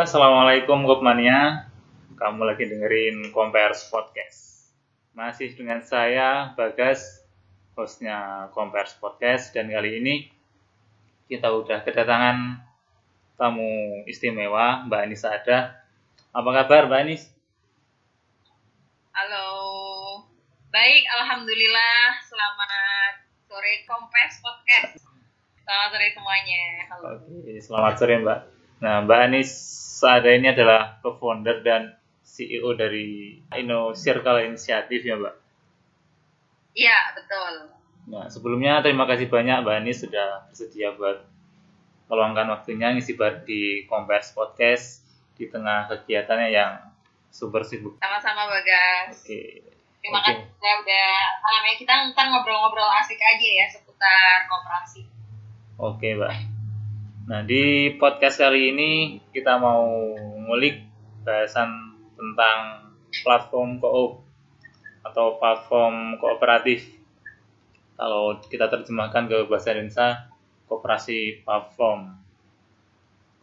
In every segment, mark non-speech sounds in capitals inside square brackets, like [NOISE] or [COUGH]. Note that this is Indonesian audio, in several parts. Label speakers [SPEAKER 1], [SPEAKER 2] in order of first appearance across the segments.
[SPEAKER 1] assalamualaikum Kopmania. Kamu lagi dengerin Compares Podcast. Masih dengan saya Bagas, hostnya Compares Podcast, dan kali ini kita udah kedatangan tamu istimewa Mbak Anis ada. Apa kabar Mbak Anis?
[SPEAKER 2] Halo, baik, alhamdulillah. Selamat sore Compares Podcast. Selamat sore semuanya. Halo.
[SPEAKER 1] Oke, selamat sore Mbak. Nah, Mbak Anis Saada ini adalah co-founder dan CEO dari Inno Circle Initiative ya Mbak.
[SPEAKER 2] Iya, betul.
[SPEAKER 1] Nah, sebelumnya terima kasih banyak Mbak Anis sudah bersedia buat meluangkan waktunya ngisi bar di Compares Podcast di tengah kegiatannya yang super sibuk.
[SPEAKER 2] Sama-sama Bagas.
[SPEAKER 1] Oke.
[SPEAKER 2] Terima
[SPEAKER 1] Oke.
[SPEAKER 2] kasih udah udah namanya kita ntar ngobrol-ngobrol asik aja ya seputar kooperasi.
[SPEAKER 1] Oke, Mbak. Nah, di podcast kali ini kita mau ngulik bahasan tentang platform koop atau platform kooperatif. Kalau kita terjemahkan ke bahasa Indonesia, kooperasi platform.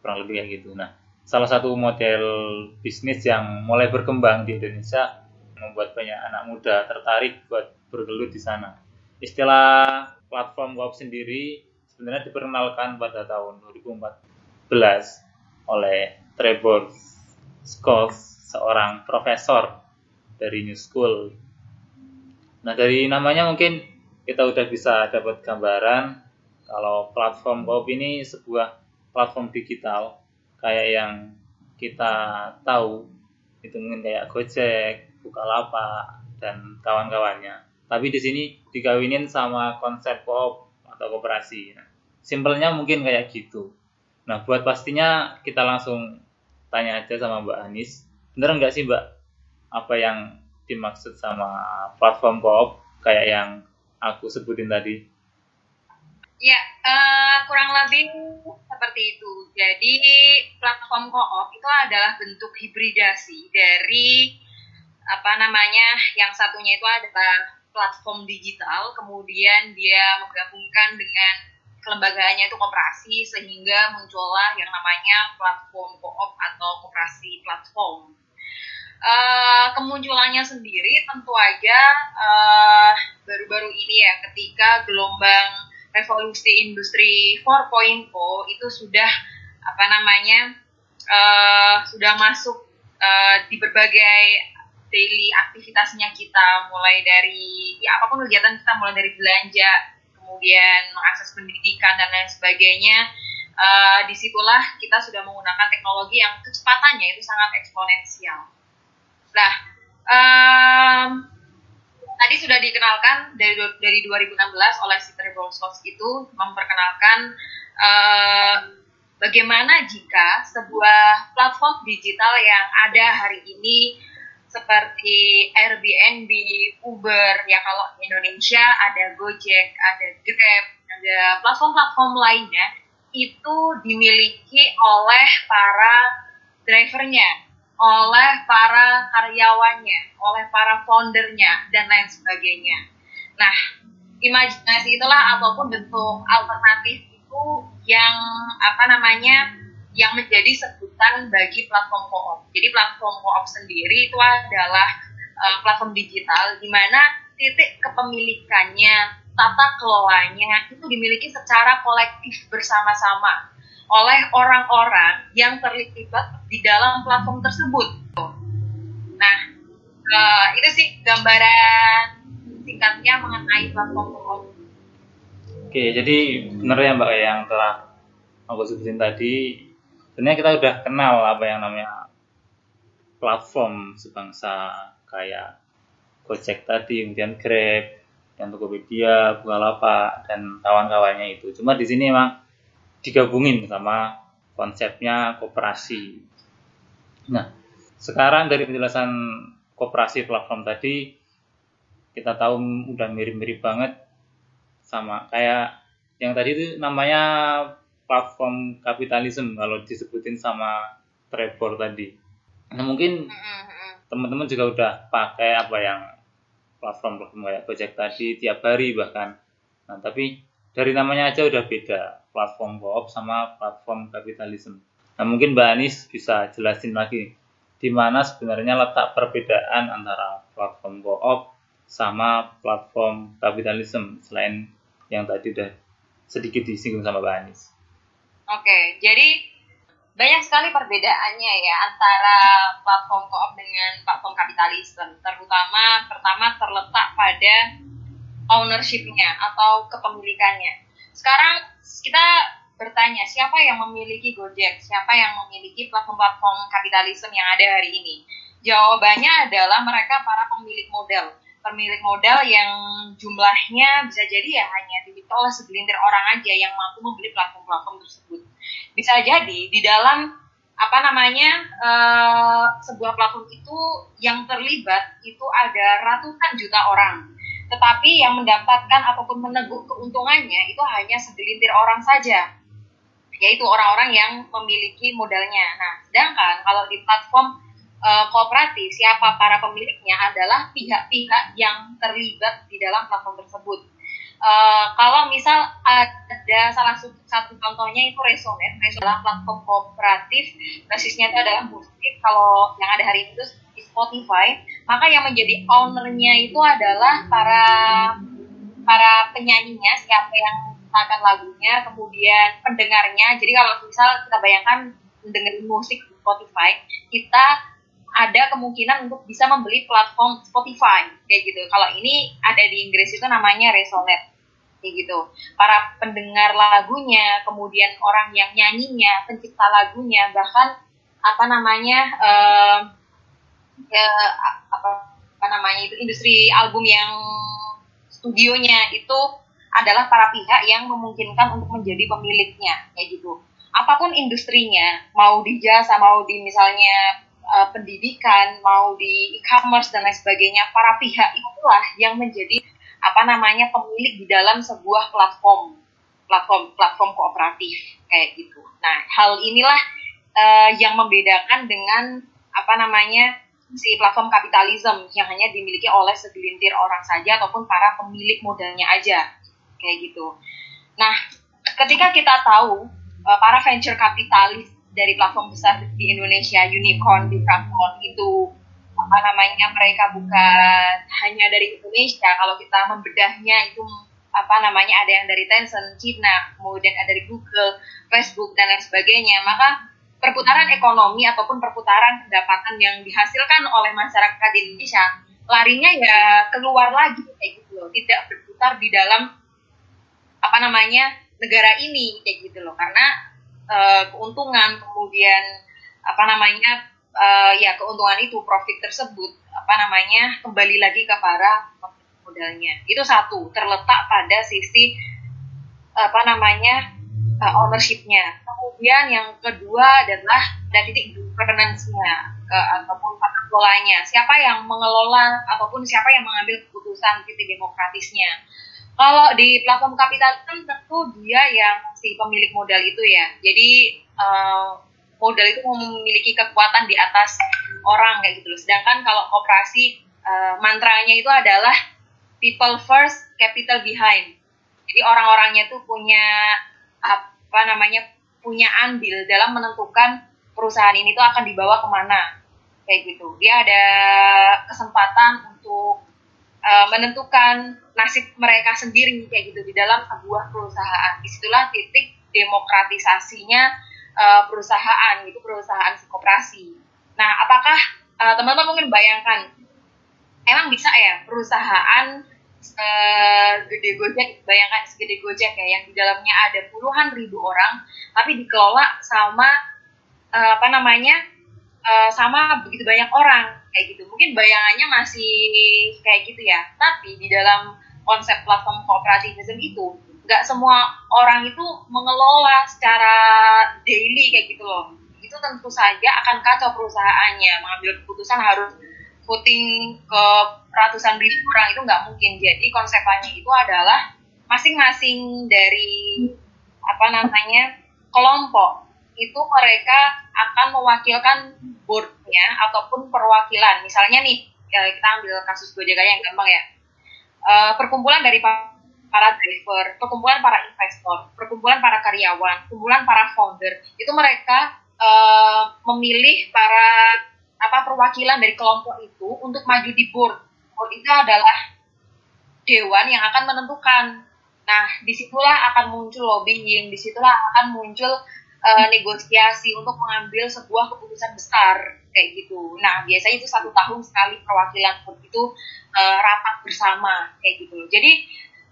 [SPEAKER 1] Kurang lebih kayak gitu. Nah, salah satu model bisnis yang mulai berkembang di Indonesia membuat banyak anak muda tertarik buat bergelut di sana. Istilah platform koop sendiri sebenarnya diperkenalkan pada tahun 2014 oleh Trevor Scholes, seorang profesor dari New School. Nah, dari namanya mungkin kita udah bisa dapat gambaran kalau platform koop ini sebuah platform digital kayak yang kita tahu itu mungkin kayak Gojek, Bukalapak, dan kawan-kawannya. Tapi di sini dikawinin sama konsep koop atau koperasi. Nah, simpelnya mungkin kayak gitu. Nah, buat pastinya kita langsung tanya aja sama Mbak Anis. Bener nggak sih Mbak apa yang dimaksud sama platform koop kayak yang aku sebutin tadi?
[SPEAKER 2] Ya, eh, kurang lebih seperti itu. Jadi platform koop itu adalah bentuk hibridasi dari apa namanya yang satunya itu adalah platform digital, kemudian dia menggabungkan dengan kelembagaannya itu koperasi sehingga muncullah yang namanya platform koop atau koperasi platform. Eh, kemunculannya sendiri tentu aja eh, baru-baru ini ya ketika gelombang revolusi industri 4.0 itu sudah apa namanya eh, sudah masuk eh, di berbagai daily aktivitasnya kita mulai dari ya apa pun kegiatan kita mulai dari belanja kemudian mengakses pendidikan dan lain sebagainya eh, di situlah kita sudah menggunakan teknologi yang kecepatannya itu sangat eksponensial. Nah em, tadi sudah dikenalkan dari dari 2016 oleh si Trevor itu memperkenalkan eh, bagaimana jika sebuah platform digital yang ada hari ini seperti Airbnb, Uber, ya kalau di Indonesia ada Gojek, ada Grab, ada platform-platform lainnya itu dimiliki oleh para drivernya, oleh para karyawannya, oleh para foundernya, dan lain sebagainya. Nah, imajinasi itulah ataupun bentuk alternatif itu yang apa namanya yang menjadi sebutan bagi platform koop. Jadi platform koop sendiri itu adalah uh, platform digital di mana titik kepemilikannya, tata kelolanya itu dimiliki secara kolektif bersama-sama oleh orang-orang yang terlibat di dalam platform tersebut. Nah, uh, itu sih gambaran singkatnya mengenai platform koop.
[SPEAKER 1] Oke, jadi bener ya Mbak yang telah aku sebutin tadi. Sebenarnya kita udah kenal apa yang namanya platform sebangsa kayak Gojek tadi, kemudian Grab, yang Tokopedia, Bukalapak, dan kawan-kawannya itu. Cuma di sini emang digabungin sama konsepnya koperasi. Nah, sekarang dari penjelasan koperasi platform tadi, kita tahu udah mirip-mirip banget sama kayak yang tadi itu namanya platform kapitalisme kalau disebutin sama Trevor tadi. Nah mungkin teman-teman juga udah pakai apa yang platform-platform kayak Gojek tadi tiap hari bahkan. Nah tapi dari namanya aja udah beda platform koop sama platform kapitalisme. Nah, mungkin Mbak Anis bisa jelasin lagi di mana sebenarnya letak perbedaan antara platform co-op sama platform kapitalisme selain yang tadi udah sedikit disinggung sama Mbak Anis.
[SPEAKER 2] Oke, jadi banyak sekali perbedaannya ya antara platform co-op dengan platform kapitalisme. Terutama pertama terletak pada ownership-nya atau kepemilikannya. Sekarang kita bertanya siapa yang memiliki Gojek, siapa yang memiliki platform-platform kapitalisme yang ada hari ini. Jawabannya adalah mereka para pemilik modal. Pemilik modal yang jumlahnya bisa jadi ya hanya dimiliki oleh segelintir orang aja yang mampu membeli platform-platform tersebut. Bisa jadi di dalam apa namanya uh, sebuah platform itu yang terlibat itu ada ratusan juta orang. Tetapi yang mendapatkan ataupun meneguk keuntungannya itu hanya segelintir orang saja. Yaitu orang-orang yang memiliki modalnya. Nah sedangkan kalau di platform uh, kooperatif siapa para pemiliknya adalah pihak-pihak yang terlibat di dalam platform tersebut Uh, kalau misal ada salah satu contohnya itu Resonet, Resonet adalah platform kooperatif, basisnya itu adalah musik. Kalau yang ada hari itu di Spotify, maka yang menjadi ownernya itu adalah para para penyanyinya, siapa yang akan lagunya, kemudian pendengarnya. Jadi kalau misal kita bayangkan dengerin musik di Spotify, kita ada kemungkinan untuk bisa membeli platform Spotify kayak gitu. Kalau ini ada di Inggris itu namanya Resonet kayak gitu. Para pendengar lagunya, kemudian orang yang nyanyinya, pencipta lagunya, bahkan apa namanya uh, ya, apa, apa namanya itu industri album yang studionya itu adalah para pihak yang memungkinkan untuk menjadi pemiliknya kayak gitu. Apa pun industrinya, mau di jasa, mau di misalnya uh, pendidikan, mau di e-commerce dan lain sebagainya, para pihak itulah yang menjadi apa namanya pemilik di dalam sebuah platform platform platform kooperatif kayak gitu. Nah, hal inilah uh, yang membedakan dengan apa namanya si platform kapitalisme yang hanya dimiliki oleh segelintir orang saja ataupun para pemilik modalnya aja kayak gitu. Nah, ketika kita tahu uh, para venture kapitalis dari platform besar di Indonesia, Unicorn, Bitcoin itu apa namanya mereka bukan hanya dari Indonesia. Kalau kita membedahnya itu apa namanya ada yang dari Tencent, Cina, kemudian ada dari Google, Facebook dan lain sebagainya. Maka perputaran ekonomi ataupun perputaran pendapatan yang dihasilkan oleh masyarakat di Indonesia larinya ya keluar lagi kayak gitu loh, tidak berputar di dalam apa namanya negara ini kayak gitu loh karena uh, keuntungan kemudian apa namanya uh, ya keuntungan itu profit tersebut apa namanya kembali lagi ke para modalnya. Itu satu terletak pada sisi apa namanya uh, ownershipnya. Kemudian yang kedua adalah dari titik governance-nya uh, ataupun tata kelolanya. Siapa yang mengelola ataupun siapa yang mengambil keputusan titik demokratisnya kalau di platform kapital kan tentu dia yang si pemilik modal itu ya. Jadi uh, modal itu memiliki kekuatan di atas orang kayak gitu loh. Sedangkan kalau operasi uh, mantranya itu adalah people first, capital behind. Jadi orang-orangnya itu punya apa namanya punya andil dalam menentukan perusahaan ini tuh akan dibawa ke mana kayak gitu. Dia ada kesempatan untuk uh, menentukan nasib mereka sendiri kayak gitu di dalam sebuah perusahaan. Di situlah titik demokratisasinya uh, perusahaan gitu perusahaan koperasi. Nah, apakah uh, teman-teman mungkin bayangkan emang bisa ya perusahaan uh, gede Gojek, bayangkan segede Gojek ya yang di dalamnya ada puluhan ribu orang tapi dikelola sama uh, apa namanya uh, sama begitu banyak orang kayak gitu. Mungkin bayangannya masih kayak gitu ya. Tapi di dalam konsep platform kooperativism itu nggak semua orang itu mengelola secara daily kayak gitu loh. Itu tentu saja akan kacau perusahaannya. Mengambil keputusan harus puting ke ratusan ribu orang itu nggak mungkin. Jadi konsepnya itu adalah masing-masing dari apa namanya kelompok itu mereka akan mewakilkan boardnya ataupun perwakilan. Misalnya nih, ya kita ambil kasus Gojek aja yang gampang ya. Uh, perkumpulan dari para driver, perkumpulan para investor, perkumpulan para karyawan, perkumpulan para founder, itu mereka uh, memilih para apa perwakilan dari kelompok itu untuk maju di board. Board itu adalah dewan yang akan menentukan. Nah, di situlah akan muncul lobbying, di situlah akan muncul uh, negosiasi untuk mengambil sebuah keputusan besar kayak gitu. Nah, biasanya itu satu tahun sekali perwakilan itu uh, rapat bersama kayak gitu. Jadi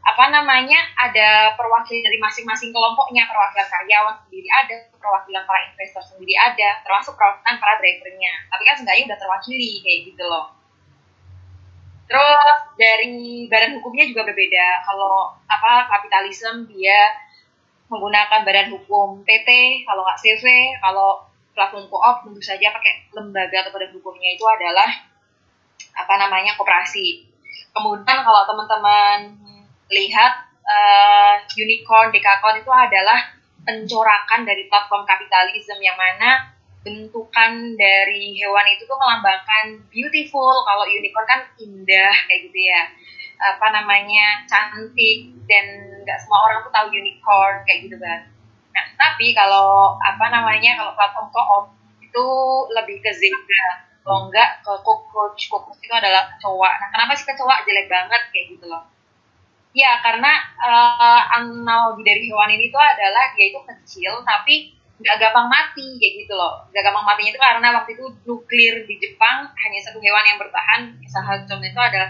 [SPEAKER 2] apa namanya ada perwakilan dari masing-masing kelompoknya perwakilan karyawan sendiri ada perwakilan para investor sendiri ada termasuk perwakilan para drivernya tapi kan seenggaknya udah terwakili kayak gitu loh terus dari badan hukumnya juga berbeda kalau apa kapitalisme dia menggunakan badan hukum PT kalau nggak CV kalau platform koop tentu saja pakai lembaga atau badan hukumnya itu adalah apa namanya koperasi. Kemudian kalau teman-teman lihat uh, unicorn, dekakorn itu adalah pencorakan dari platform kapitalisme yang mana bentukan dari hewan itu tuh melambangkan beautiful. Kalau unicorn kan indah kayak gitu ya. Apa namanya cantik dan nggak semua orang tuh tahu unicorn kayak gitu kan. Nah tapi kalau apa namanya kalau platform co-op itu lebih ke zebra. Kalau enggak ke cockroach. Cockroach itu adalah kecoa. Nah kenapa sih kecoa jelek banget? Kayak gitu loh. Ya, karena uh, analogi dari hewan ini tuh adalah dia itu kecil tapi nggak gampang mati kayak gitu loh. Nggak gampang matinya itu karena waktu itu nuklir di Jepang hanya satu hewan yang bertahan. Salah satunya itu adalah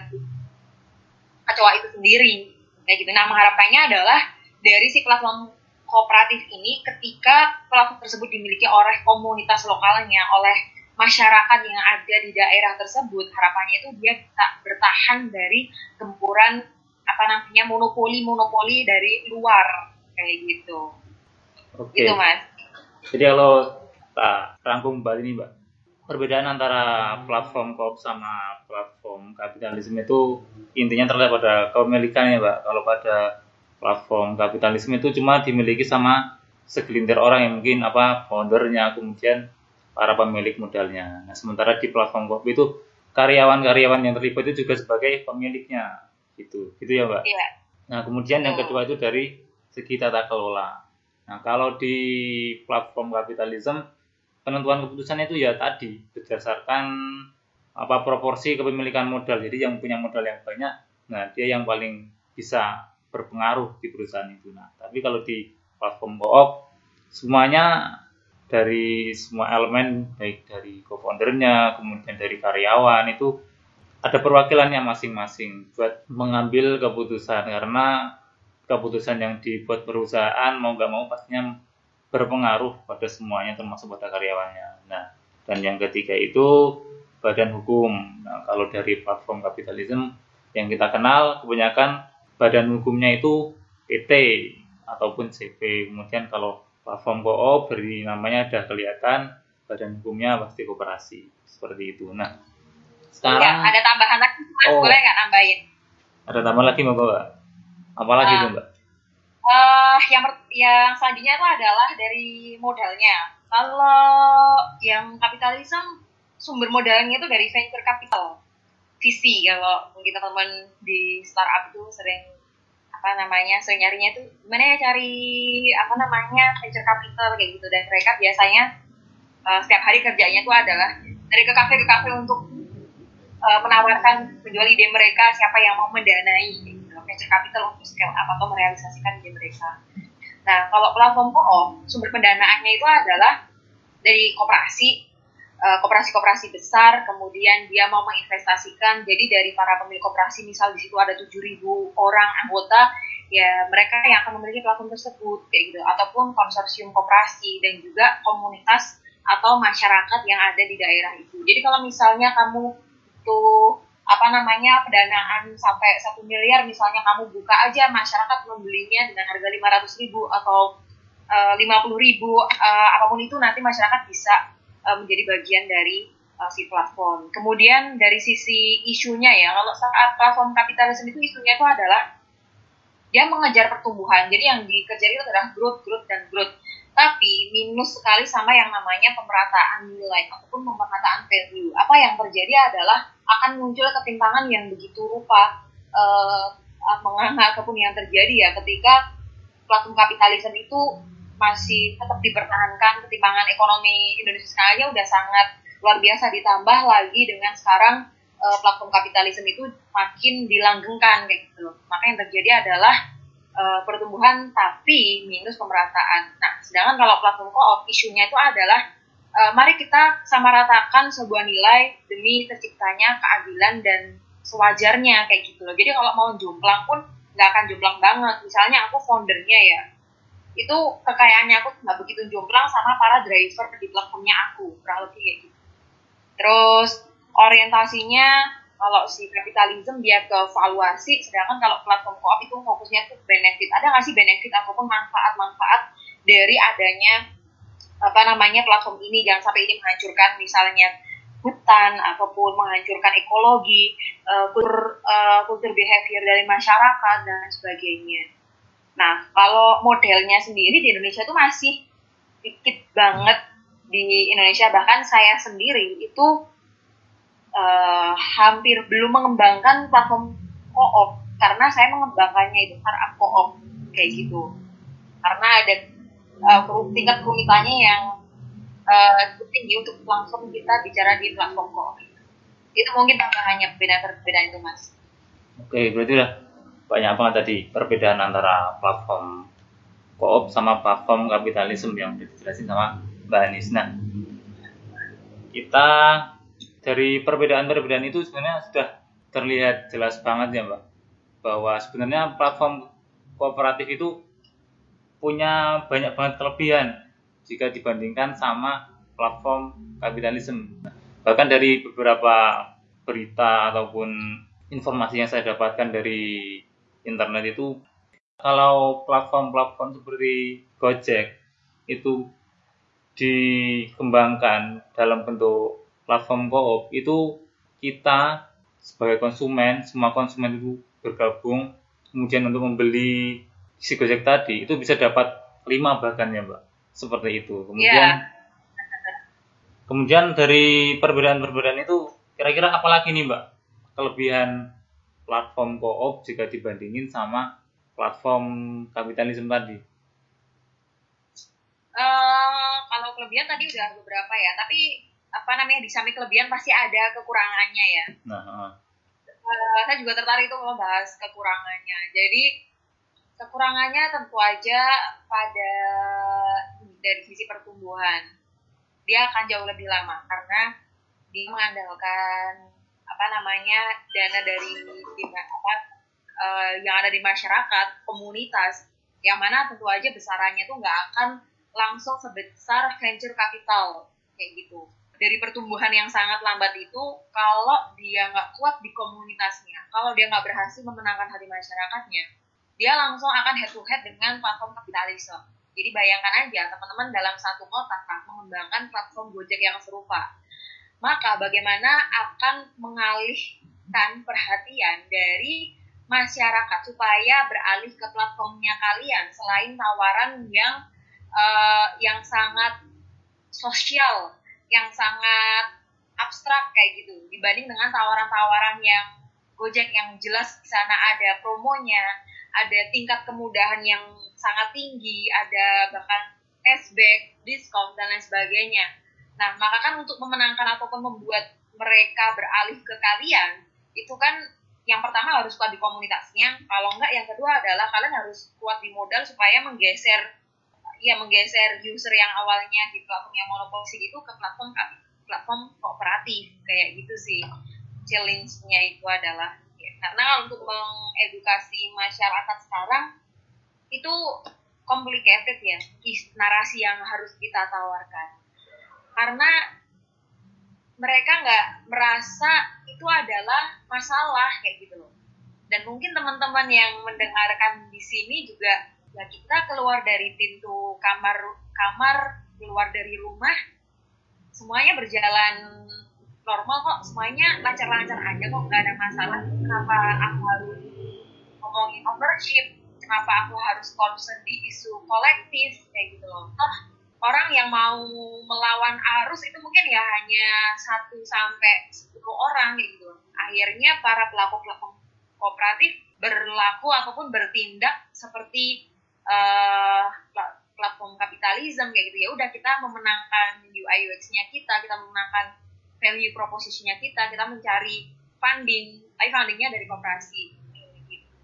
[SPEAKER 2] kecoa itu sendiri kayak gitu. Nah, mengharapkannya adalah dari si platform kooperatif ini ketika platform tersebut dimiliki oleh komunitas lokalnya, oleh masyarakat yang ada di daerah tersebut, harapannya itu dia bisa bertahan dari gempuran apa namanya monopoli monopoli dari luar. Kayak gitu.
[SPEAKER 1] Oke. Gitu mas. Jadi kalau tak rangkum mbak ini mbak perbedaan antara platform koop sama platform kapitalisme itu intinya terlihat pada kepemilikannya mbak kalau pada platform kapitalisme itu cuma dimiliki sama segelintir orang yang mungkin apa foundernya kemudian para pemilik modalnya. Nah sementara di platform koop itu karyawan-karyawan yang terlibat itu juga sebagai pemiliknya. Gitu. Gitu ya mbak iya. nah kemudian yang kedua itu dari segi tata kelola. Nah kalau di platform kapitalisme penentuan keputusan itu ya tadi berdasarkan apa proporsi kepemilikan modal. Jadi yang punya modal yang banyak nah dia yang paling bisa berpengaruh di perusahaan itu. Nah tapi kalau di platform co-op semuanya dari semua elemen baik dari co-foundernya kemudian dari karyawan itu ada perwakilannya masing-masing buat mengambil keputusan. Karena keputusan yang dibuat perusahaan mau nggak mau pastinya berpengaruh pada semuanya termasuk pada karyawannya. Nah, dan yang ketiga itu badan hukum. Nah, kalau dari platform kapitalisme yang kita kenal kebanyakan badan hukumnya itu PT ataupun CV. Kemudian kalau platform koop beri namanya sudah kelihatan badan hukumnya pasti koperasi seperti itu. Nah,
[SPEAKER 2] sekarang ya, ada tambahan lagi, oh. boleh nggak nambahin?
[SPEAKER 1] Ada tambahan lagi mbak Mbak? Apa lagi uh, tuh mbak?
[SPEAKER 2] Uh, yang yang selanjutnya itu adalah dari modalnya. Kalau yang kapitalisme sumber modalnya itu dari venture capital, VC. Kalau mungkin teman-teman di startup itu sering apa namanya sering nyarinya itu gimana ya cari apa namanya venture capital kayak gitu dan mereka biasanya uh, setiap hari kerjanya itu adalah dari ke kafe ke kafe untuk uh, menawarkan penjual ide mereka siapa yang mau mendanai gitu, venture capital untuk scale up atau merealisasikan ide mereka. Nah, kalau platform co-op, sumber pendanaannya itu adalah dari koperasi, koperasi-koperasi besar, kemudian dia mau menginvestasikan, jadi dari para pemilik koperasi, misal di situ ada 7.000 orang anggota, ya mereka yang akan memiliki platform tersebut, kayak gitu, ataupun konsorsium koperasi dan juga komunitas atau masyarakat yang ada di daerah itu. Jadi kalau misalnya kamu butuh apa namanya pendanaan sampai satu miliar misalnya kamu buka aja masyarakat membelinya dengan harga lima ratus ribu atau eh, lima puluh ribu uh, apa pun itu nanti masyarakat bisa uh, menjadi bagian dari uh, si platform. Kemudian dari sisi isunya ya kalau saat platform kapitalisme itu isunya itu adalah dia mengejar pertumbuhan. Jadi yang dikejar itu adalah growth, growth dan growth tapi minus sekali sama yang namanya pemerataan nilai ataupun pemerataan value. Apa yang terjadi adalah akan muncul ketimpangan yang begitu rupa uh, menganga ataupun yang terjadi ya ketika platform kapitalisme itu masih tetap dipertahankan ketimpangan ekonomi Indonesia sekarang aja udah sangat luar biasa ditambah lagi dengan sekarang uh, platform kapitalisme itu makin dilanggengkan kayak gitu maka yang terjadi adalah uh, pertumbuhan tapi minus pemerataan. Nah sedangkan kalau platform co-op isunya itu adalah uh, mari kita sama ratakan sebuah nilai demi terciptanya keadilan dan sewajarnya kayak gitu loh. Jadi kalau mau jomplang pun nggak akan jomplang banget. Misalnya aku foundernya ya itu kekayaannya aku nggak begitu jomplang sama para driver di platformnya aku kurang lebih kayak gitu. Terus orientasinya kalau si kapitalisme dia ke valuasi sedangkan kalau platform co-op itu fokusnya tuh benefit. Ada nggak sih benefit ataupun manfaat-manfaat dari adanya apa namanya platform ini? Jangan sampai ini menghancurkan misalnya hutan ataupun menghancurkan ekologi, uh, kultur, uh, kultur behavior dari masyarakat dan sebagainya. Nah, kalau modelnya sendiri di Indonesia itu masih dikit banget di Indonesia. Bahkan saya sendiri itu uh, hampir belum mengembangkan platform co-op. Karena saya mengembangkannya itu startup co-op kayak gitu. Karena ada uh, tingkat kerumitannya yang uh, tinggi untuk langsung kita bicara di platform co-op. Itu mungkin tambahannya perbedaan-perbedaan itu mas.
[SPEAKER 1] Oke berarti udah banyak banget tadi perbedaan antara platform co-op sama platform kapitalisme yang dijelasin sama Mbak Anis. Nah, kita dari perbedaan-perbedaan itu sebenarnya sudah terlihat jelas banget ya Mbak, bahwa sebenarnya platform kooperatif itu punya banyak banget kelebihan jika dibandingkan sama platform kapitalisme. Bahkan dari beberapa berita ataupun informasi yang saya dapatkan dari internet itu kalau platform-platform seperti Gojek itu dikembangkan dalam bentuk platform co-op itu kita sebagai konsumen semua konsumen itu bergabung kemudian untuk membeli si Gojek tadi itu bisa dapat lima bahkan ya mbak. Seperti itu. Kemudian yeah. kemudian dari perbedaan-perbedaan itu kira-kira apa lagi nih mbak? Kelebihan platform co-op jika dibandingin sama platform kapitalisme tadi?
[SPEAKER 2] Uh, kalau kelebihan tadi udah beberapa ya, tapi apa namanya di samping kelebihan pasti ada kekurangannya ya. Nah, uh. Uh, saya juga tertarik itu membahas kekurangannya. Jadi kekurangannya tentu aja pada dari sisi pertumbuhan dia akan jauh lebih lama karena dia mengandalkan apa namanya dana dari apa uh, yang ada di masyarakat komunitas yang mana tentu aja besarannya tuh nggak akan langsung sebesar venture capital kayak gitu. Dari pertumbuhan yang sangat lambat itu kalau dia nggak kuat di komunitasnya kalau dia nggak berhasil memenangkan hati masyarakatnya dia langsung akan head to head dengan platform kapitalisme. Jadi bayangkan aja teman-teman dalam satu kota kan mengembangkan platform Gojek yang serupa maka bagaimana akan mengalihkan perhatian dari masyarakat supaya beralih ke platformnya kalian selain tawaran yang uh, yang sangat sosial, yang sangat abstrak kayak gitu. Dibanding dengan tawaran-tawaran yang Gojek yang jelas di sana ada promonya, ada tingkat kemudahan yang sangat tinggi, ada bahkan cashback, diskon dan lain sebagainya Nah, maka kan untuk memenangkan ataupun membuat mereka beralih ke kalian, itu kan yang pertama harus kuat di komunitasnya. Kalau enggak, yang kedua adalah kalian harus kuat di modal supaya menggeser ya menggeser user yang awalnya di platform yang monopolistik itu ke platform platform kooperatif kayak gitu sih. Challenge-nya itu adalah ya, karena untuk mengedukasi masyarakat sekarang itu complicated ya narasi yang harus kita tawarkan karena mereka nggak merasa itu adalah masalah kayak gitu loh. Dan mungkin teman-teman yang mendengarkan di sini juga ya kita keluar dari pintu kamar kamar keluar dari rumah semuanya berjalan normal kok. Semuanya lancar-lancar aja kok nggak ada masalah. Kenapa aku harus ngomongin ownership? Kenapa aku harus concern di isu kolektif? Kayak gitu loh. Toh orang yang mau melawan arus itu mungkin ya hanya satu sampai sepuluh orang gitu. Akhirnya para pelaku pelaku kooperatif berlaku ataupun bertindak seperti uh, platform kapitalisme kayak gitu ya udah kita memenangkan UI UX-nya kita kita memenangkan value proposition-nya kita kita mencari funding tapi fundingnya dari koperasi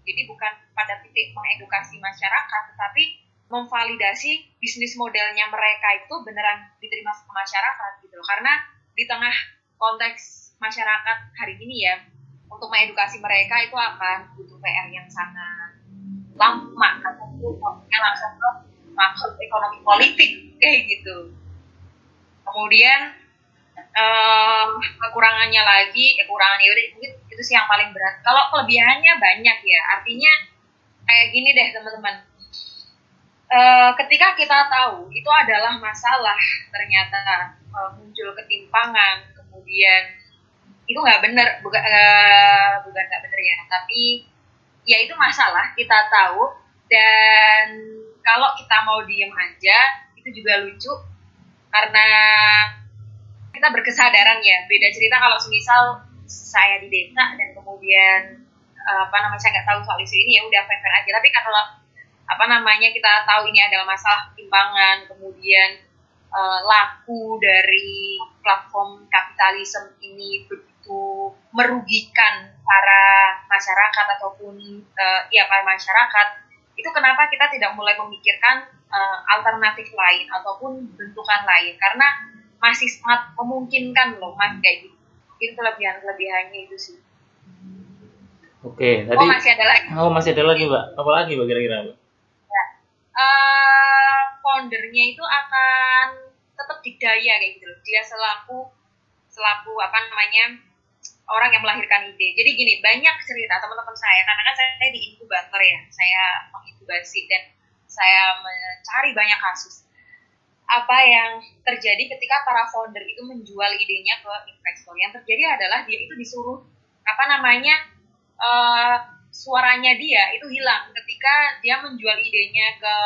[SPEAKER 2] jadi bukan pada titik mengedukasi masyarakat tetapi memvalidasi bisnis modelnya mereka itu beneran diterima sama masyarakat gitu loh karena di tengah konteks masyarakat hari ini ya untuk mengedukasi mereka itu akan butuh PR yang sangat lama ataupun langsung ke maksud ekonomi politik kayak gitu. Kemudian uh, kekurangannya lagi, kekurangannya udah itu, itu sih yang paling berat. Kalau kelebihannya banyak ya, artinya kayak gini deh teman-teman. Uh, ketika kita tahu itu adalah masalah ternyata uh, muncul ketimpangan, kemudian itu nggak benar, bukan uh, bukan nggak benar ya, tapi ya itu masalah kita tahu dan kalau kita mau diem aja itu juga lucu karena kita berkesadaran ya beda cerita kalau semisal saya di desa dan kemudian apa namanya saya nggak tahu soal isu ini ya udah fair-fair aja tapi kalau apa namanya kita tahu ini adalah masalah timbangan kemudian uh, laku dari platform kapitalisme ini begitu merugikan para masyarakat ataupun uh, ya para masyarakat itu kenapa kita tidak mulai memikirkan uh, alternatif lain ataupun bentukan lain karena masih sangat memungkinkan loh mas kayak gitu itu kelebihan kelebihannya itu sih
[SPEAKER 1] Oke, tadi oh masih ada lagi. Oh masih ada lagi, Mbak. Apa lagi, Mbak kira-kira, Mbak?
[SPEAKER 2] Uh, foundernya itu akan tetap didaya kayak gitu loh. Dia selaku selaku apa namanya orang yang melahirkan ide. Jadi gini, banyak cerita teman-teman saya, karena kan saya di inkubator ya, saya menginkubasi dan saya mencari banyak kasus. Apa yang terjadi ketika para founder itu menjual idenya ke investor? Yang terjadi adalah dia itu disuruh apa namanya uh, suaranya dia itu hilang ketika dia menjual idenya ke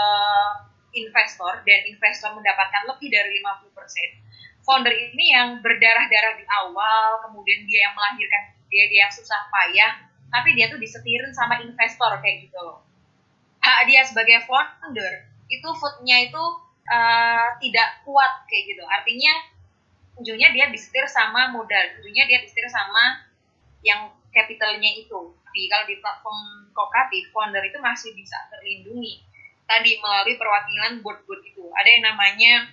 [SPEAKER 2] investor dan investor mendapatkan lebih dari 50% founder ini yang berdarah-darah di awal, kemudian dia yang melahirkan dia dia yang susah payah, tapi dia tuh disetirin sama investor kayak gitu loh. Hak dia sebagai founder itu footnya itu uh, tidak kuat kayak gitu. Artinya ujungnya dia disetir sama modal, ujungnya dia disetir sama yang capitalnya itu. Tapi kalau di platform kooperatif, founder itu masih bisa terlindungi. Tadi melalui perwakilan board-board itu. Ada yang namanya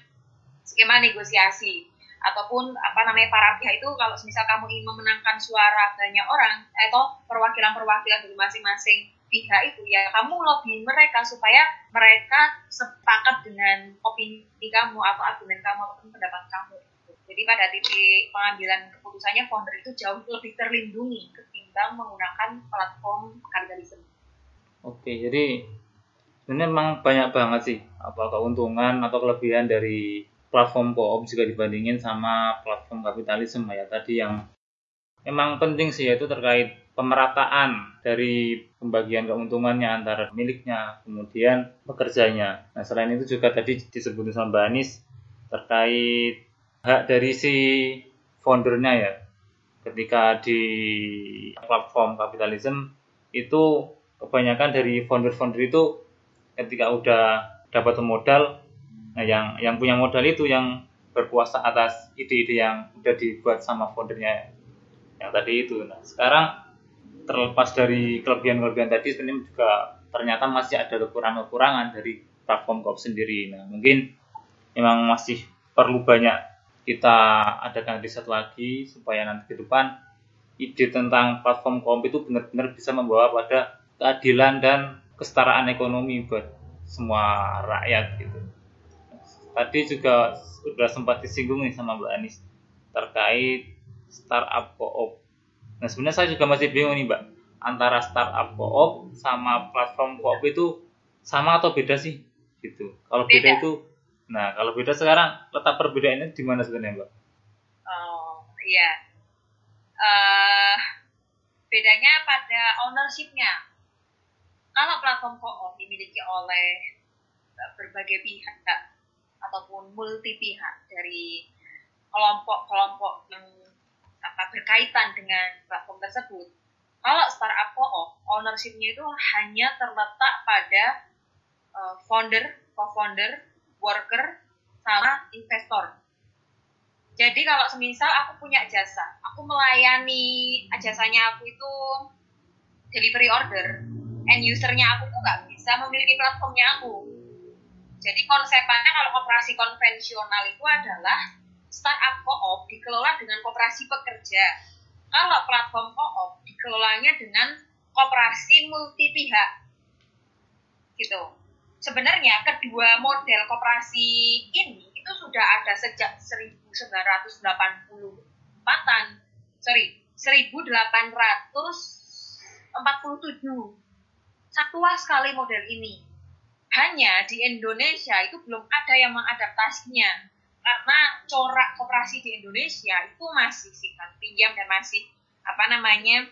[SPEAKER 2] skema negosiasi ataupun apa namanya para pihak itu kalau misal kamu ingin memenangkan suara banyak orang atau perwakilan-perwakilan dari masing-masing pihak itu ya kamu lobby mereka supaya mereka sepakat dengan opini kamu atau argumen kamu ataupun pendapat kamu jadi pada titik pengambilan keputusannya founder itu jauh lebih terlindungi ketimbang menggunakan platform kapitalisme.
[SPEAKER 1] Oke, jadi ini memang banyak banget sih apa keuntungan atau kelebihan dari platform koop juga dibandingin sama platform kapitalisme ya tadi yang memang penting sih yaitu terkait pemerataan dari pembagian keuntungannya antara miliknya kemudian pekerjanya. Nah selain itu juga tadi disebut sama Mbak Anis terkait hak dari si foundernya ya ketika di platform kapitalisme itu kebanyakan dari founder-founder itu ketika udah dapat modal Nah, yang yang punya modal itu yang berkuasa atas ide-ide yang udah dibuat sama foundernya yang tadi itu. Nah, sekarang terlepas dari kelebihan-kelebihan tadi sebenarnya juga ternyata masih ada kekurangan-kekurangan dari platform Coop sendiri. Nah, mungkin memang masih perlu banyak kita adakan riset lagi supaya nanti ke depan ide tentang platform Coop itu benar-benar bisa membawa pada keadilan dan kesetaraan ekonomi buat semua rakyat gitu tadi juga sudah sempat disinggung nih sama Mbak Anis terkait startup co-op. Nah sebenarnya saya juga masih bingung nih Mbak antara startup co-op sama platform co-op itu sama atau beda sih gitu. Kalau beda, beda itu, nah kalau beda sekarang letak perbedaannya di mana sebenarnya Mbak?
[SPEAKER 2] Oh iya, uh, bedanya pada ownershipnya. Kalau platform co-op dimiliki oleh berbagai pihak, ataupun multi pihak dari kelompok-kelompok yang apa berkaitan dengan platform tersebut. Kalau startup co-op, ownership-nya itu hanya terletak pada uh, founder co-founder, worker, sama investor. Jadi kalau semisal aku punya jasa, aku melayani jasanya aku itu delivery order, end usernya aku tuh nggak bisa memiliki platformnya aku. Jadi konsepnya kalau operasi konvensional itu adalah startup co-op dikelola dengan koperasi pekerja. Kalau platform co-op dikelolanya dengan koperasi multi pihak. Gitu. Sebenarnya kedua model koperasi ini itu sudah ada sejak 1984-an. Sorry, 1847. Satua sekali model ini. Hanya di Indonesia itu belum ada yang mengadaptasinya karena corak koperasi di Indonesia itu masih simpan pinjam dan masih apa namanya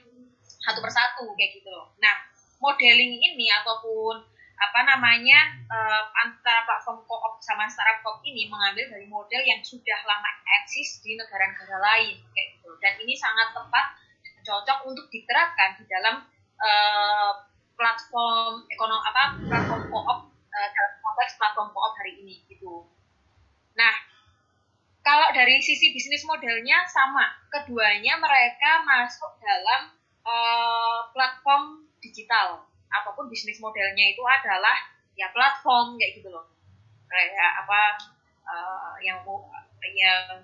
[SPEAKER 2] satu persatu kayak gitu loh. Nah modeling ini ataupun apa namanya uh, antara platform co-op sama startup co-op ini mengambil dari model yang sudah lama eksis di negara-negara lain kayak gitu dan ini sangat tepat cocok untuk diterapkan di dalam uh, platform ekonomi apa platform co-op uh, dalam konteks platform co-op hari ini gitu. Nah kalau dari sisi bisnis modelnya sama, keduanya mereka masuk dalam uh, platform digital. Apa pun bisnis modelnya itu adalah ya platform kayak gitu loh. Kayak apa uh, yang yang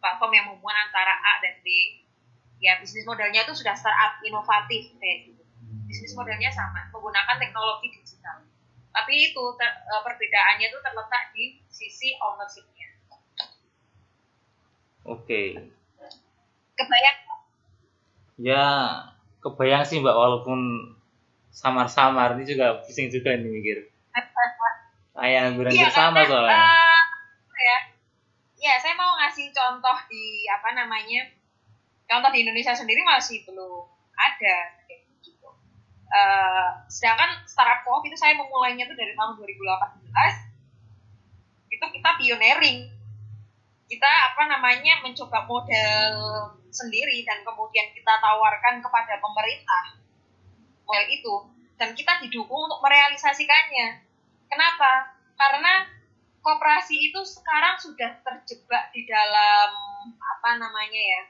[SPEAKER 2] platform yang menghubungkan antara A dan B. Ya bisnis modelnya itu sudah startup inovatif kayak gitu. Bisnis modelnya sama, menggunakan teknologi digital. Tapi itu ter, uh, perbedaannya itu terletak di sisi ownership
[SPEAKER 1] Oke.
[SPEAKER 2] Kebayang?
[SPEAKER 1] Ya, kebayang sih Mbak walaupun samar-samar ini juga pusing juga nih mikir. Kayak angguran
[SPEAKER 2] iya,
[SPEAKER 1] bersama
[SPEAKER 2] karena,
[SPEAKER 1] soalnya.
[SPEAKER 2] Uh, ya, ya saya mau ngasih contoh di apa namanya contoh di Indonesia sendiri masih belum ada gitu. Uh, sedangkan startup co itu saya memulainya tuh dari tahun 2018 itu kita pioneering kita apa namanya mencoba model sendiri dan kemudian kita tawarkan kepada pemerintah model itu dan kita didukung untuk merealisasikannya. Kenapa? Karena koperasi itu sekarang sudah terjebak di dalam apa namanya ya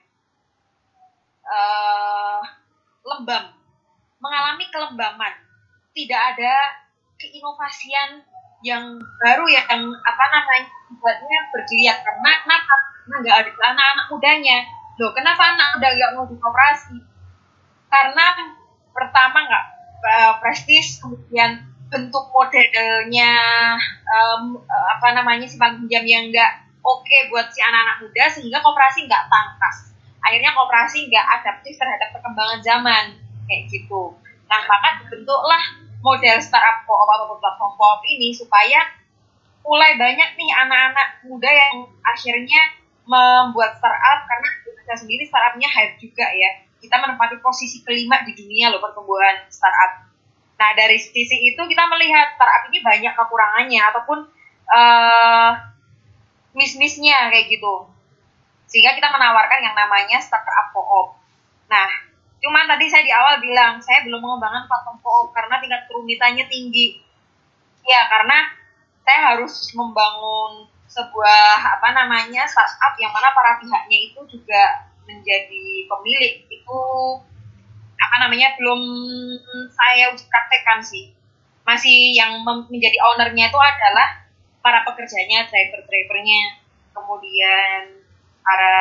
[SPEAKER 2] uh, lembam, mengalami kelembaman, tidak ada keinovasian yang baru ya, yang apa namanya buatnya bergeliat. Karena kenapa? Karena nggak ada anak-anak mudanya. Loh kenapa anak muda nggak mau dikoperasi? Karena pertama nggak uh, prestis kemudian bentuk modelnya um, apa namanya simpan pinjam yang nggak oke okay buat si anak-anak muda sehingga koperasi nggak tangkas akhirnya koperasi nggak adaptif terhadap perkembangan zaman kayak gitu. Nah maka dibentuklah model startup co-op ataupun platform co-op ini supaya mulai banyak nih anak-anak muda yang akhirnya membuat startup karena kita sendiri startupnya hype juga ya kita menempati posisi kelima di dunia loh pertumbuhan startup. Nah dari sisi itu kita melihat startup ini banyak kekurangannya ataupun uh, miss-missnya kayak gitu. Sehingga kita menawarkan yang namanya startup co-op. Nah Cuman tadi saya di awal bilang, saya belum mengembangkan platform co-op karena tingkat kerumitannya tinggi. Ya, karena saya harus membangun sebuah apa namanya startup yang mana para pihaknya itu juga menjadi pemilik itu apa namanya belum saya praktekkan sih. Masih yang menjadi ownernya itu adalah para pekerjanya driver-drivernya kemudian para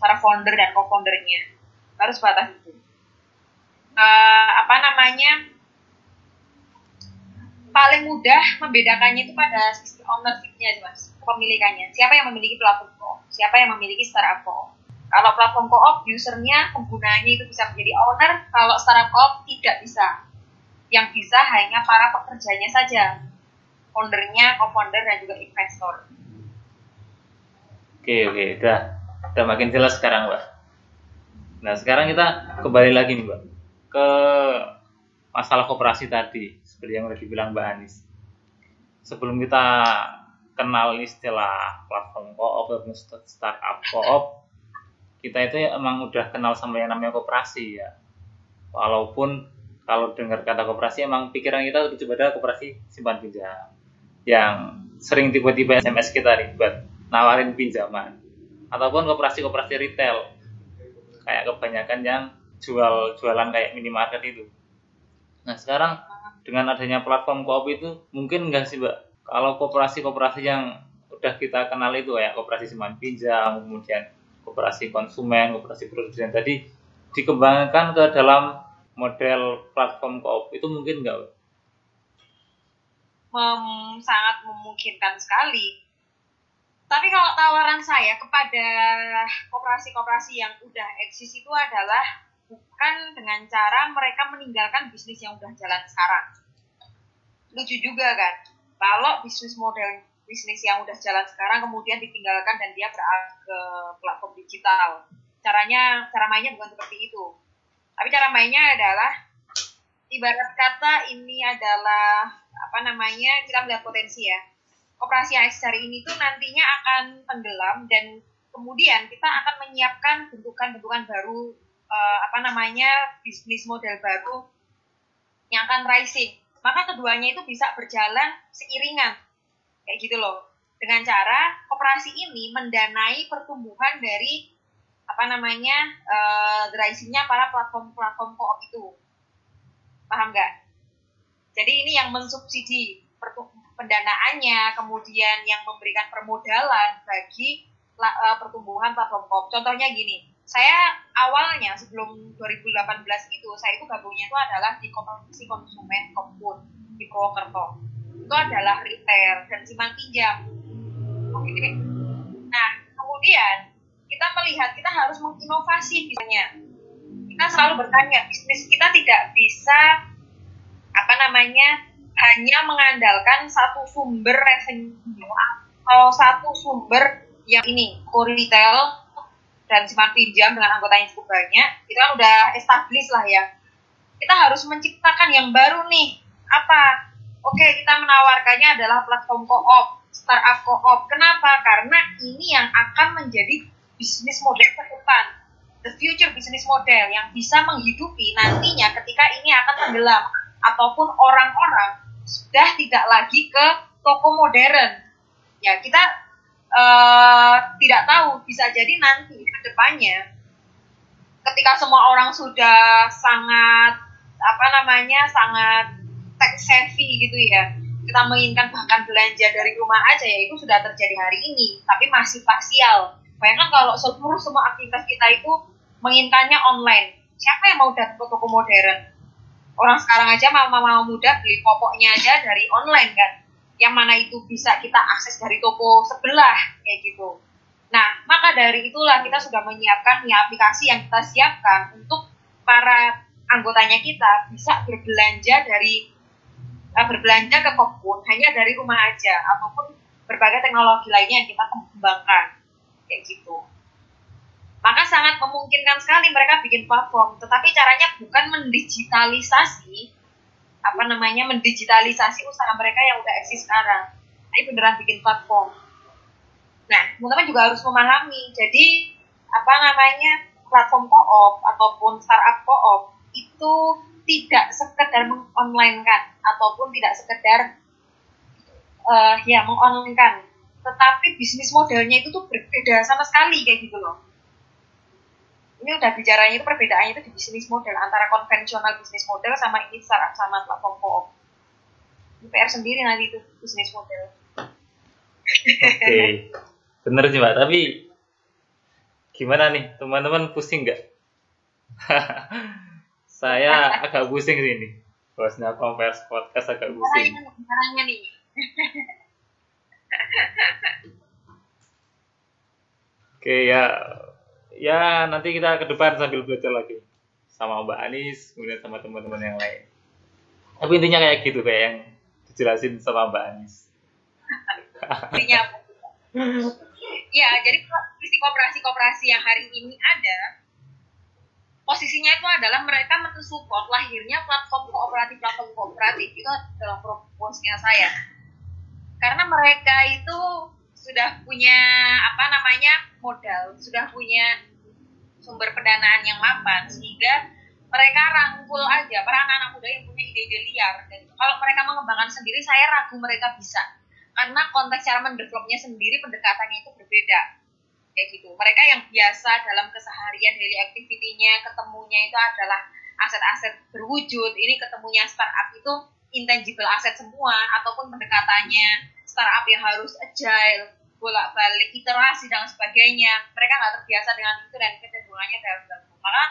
[SPEAKER 2] para founder dan co-foundernya. Harus batas itu. Uh, apa namanya paling mudah membedakannya itu pada sisi ownership-nya mas. Kepemilikannya. Siapa yang memiliki platform siapa yang memiliki startup kalau platform co-op usernya penggunanya itu bisa menjadi owner. Kalau startup co tidak bisa. Yang bisa hanya para pekerjanya saja. Foundernya co-founder dan juga investor.
[SPEAKER 1] Oke oke. Udah. Udah makin jelas sekarang mbak. Nah sekarang kita kembali lagi nih Mbak. Ke masalah kooperasi tadi seperti yang udah dibilang Mbak Anis. Sebelum kita kenal istilah platform co-op startup co-op, kita itu emang udah kenal sama yang namanya kooperasi ya. Walaupun kalau dengar kata kooperasi emang pikiran kita lebih pada kooperasi simpan pinjam. yang sering tiba-tiba SMS kita buat nawarin pinjaman ataupun koperasi-koperasi retail kayak kebanyakan yang jual jualan kayak minimarket itu. Nah sekarang dengan adanya platform koop itu mungkin enggak sih mbak kalau koperasi-koperasi yang udah kita kenal itu ya koperasi simpan pinjam kemudian koperasi konsumen koperasi produsen tadi dikembangkan ke dalam model platform koop itu mungkin enggak
[SPEAKER 2] mem, sangat memungkinkan sekali. Tapi kalau tawaran saya kepada koperasi-koperasi yang udah eksis itu adalah bukan dengan cara mereka meninggalkan bisnis yang udah jalan sekarang. Lucu juga kan, kalau bisnis model bisnis yang udah jalan sekarang kemudian ditinggalkan dan dia beralih ke platform digital. Caranya, cara mainnya bukan seperti itu. Tapi cara mainnya adalah ibarat kata ini adalah apa namanya kita melihat potensi ya operasi AX hari ini tuh nantinya akan tenggelam dan kemudian kita akan menyiapkan bentukan-bentukan baru uh, apa namanya bisnis model baru yang akan rising maka keduanya itu bisa berjalan seiringan kayak gitu loh dengan cara operasi ini mendanai pertumbuhan dari apa namanya uh, para platform-platform koop itu paham nggak jadi ini yang mensubsidi pendanaannya, kemudian yang memberikan permodalan bagi uh, pertumbuhan platform koop. Contohnya gini, saya awalnya sebelum 2018 itu, saya itu gabungnya itu adalah di koperasi konsumen Kopun di Purwokerto. Itu adalah retail dan simpan pinjam. Oke. Okay. Nah, kemudian kita melihat kita harus menginovasi misalnya. Kita selalu bertanya, bisnis kita tidak bisa apa namanya hanya mengandalkan satu sumber revenue atau satu sumber yang ini retail dan simpan pinjam dengan anggota yang cukup banyak itu kan udah established lah ya kita harus menciptakan yang baru nih apa oke kita menawarkannya adalah platform co-op startup co-op. Kenapa? Karena ini yang akan menjadi bisnis model ke depan. The future business model yang bisa menghidupi nantinya ketika ini akan tenggelam. Ataupun orang-orang sudah tidak lagi ke toko modern. Ya, kita uh, tidak tahu, bisa jadi nanti ke depannya. Ketika semua orang sudah sangat apa namanya sangat tech savvy gitu ya. Kita menginginkan bahkan belanja dari rumah aja ya itu sudah terjadi hari ini tapi masih parsial. Bayangkan kalau seluruh semua aktivitas kita itu menginginkannya online. Siapa yang mau datang ke toko modern? Orang sekarang aja mama-mama muda beli popoknya aja dari online kan. Yang mana itu bisa kita akses dari toko sebelah kayak gitu. Nah maka dari itulah kita sudah menyiapkan nih aplikasi yang kita siapkan untuk para anggotanya kita bisa berbelanja dari uh, berbelanja ke Kopun hanya dari rumah aja ataupun berbagai teknologi lainnya yang kita kembangkan. Kayak gitu. Maka sangat memungkinkan sekali mereka bikin platform tetapi caranya bukan mendigitalisasi apa namanya mendigitalisasi usaha mereka yang udah eksis sekarang. Tapi beneran bikin platform. Nah teman-teman juga harus memahami jadi apa namanya platform koop ataupun startup koop itu tidak sekedar mengonline kan ataupun tidak sekedar uh, ya mengonline kan tetapi bisnis modelnya itu tuh berbeda sama sekali kayak gitu loh ini udah bicaranya itu perbedaannya itu di bisnis model antara konvensional bisnis model sama ini startup sama platform. Ini PR sendiri nanti itu bisnis model.
[SPEAKER 1] Oke, okay. bener sih mbak. Tapi gimana nih teman-teman pusing nggak? [LAUGHS] Saya agak pusing sih ini. Bosnya Converse Podcast agak pusing. Caranya nih. Oke ya ya nanti kita ke depan sambil belajar lagi sama Mbak Anis kemudian sama teman-teman yang lain tapi intinya kayak gitu kayak yang dijelasin sama Mbak Anis
[SPEAKER 2] intinya ya jadi visi kooperasi-kooperasi yang hari ini ada posisinya itu adalah mereka mensupport lahirnya platform kooperatif platform kooperatif. Itu adalah proposnya saya. Karena mereka itu sudah punya apa namanya modal sudah punya sumber pendanaan yang mapan sehingga mereka rangkul aja. Para anak-anak muda yang punya ide-ide liar. Dan kalau mereka mengembangkan sendiri saya ragu mereka bisa. Karena konteks cara mendevelopnya sendiri pendekatannya itu berbeda kayak gitu. Mereka yang biasa dalam keseharian daily activity-nya ketemunya itu adalah aset-aset berwujud. Ini ketemunya startup itu intangible aset semua ataupun pendekatannya startup yang harus agile bolak-balik iterasi dan sebagainya. Mereka nggak terbiasa dengan itu dan kecenderungannya dalam dalam. Maka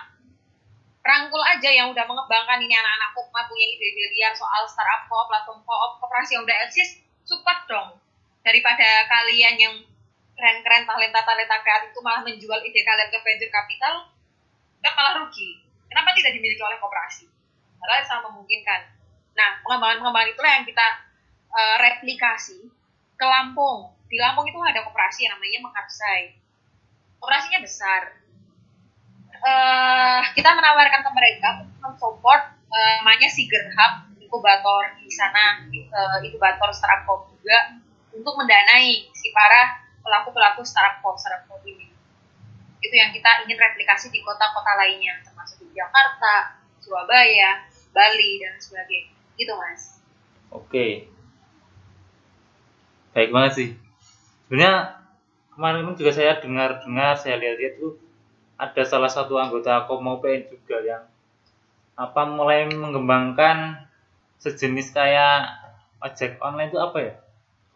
[SPEAKER 2] rangkul aja yang udah mengembangkan ini anak-anak Pokma punya ide-ide liar soal startup co platform co koperasi yang udah eksis support dong. Daripada kalian yang keren-keren talenta-talenta kreatif itu malah menjual ide kalian ke venture capital kan malah rugi. Kenapa tidak dimiliki oleh koperasi? Padahal sangat memungkinkan. Nah pengembangan-pengembangan itulah yang kita uh, replikasi ke Lampung. Di Lampung itu ada koperasi yang namanya Mekarsai operasinya besar. Uh, kita menawarkan ke mereka untuk mensupport uh, namanya Siger Hub inkubator di sana uh, inkubator startup juga untuk mendanai si para pelaku-pelaku startup pop startup pop ini itu yang kita ingin replikasi di kota-kota lainnya termasuk di Jakarta, Surabaya, Bali dan sebagainya gitu mas.
[SPEAKER 1] Oke, baik banget sih. Sebenarnya kemarin juga saya dengar-dengar, saya lihat-lihat tuh ada salah satu anggota Komopen juga yang apa mulai mengembangkan sejenis kayak ojek online itu apa ya?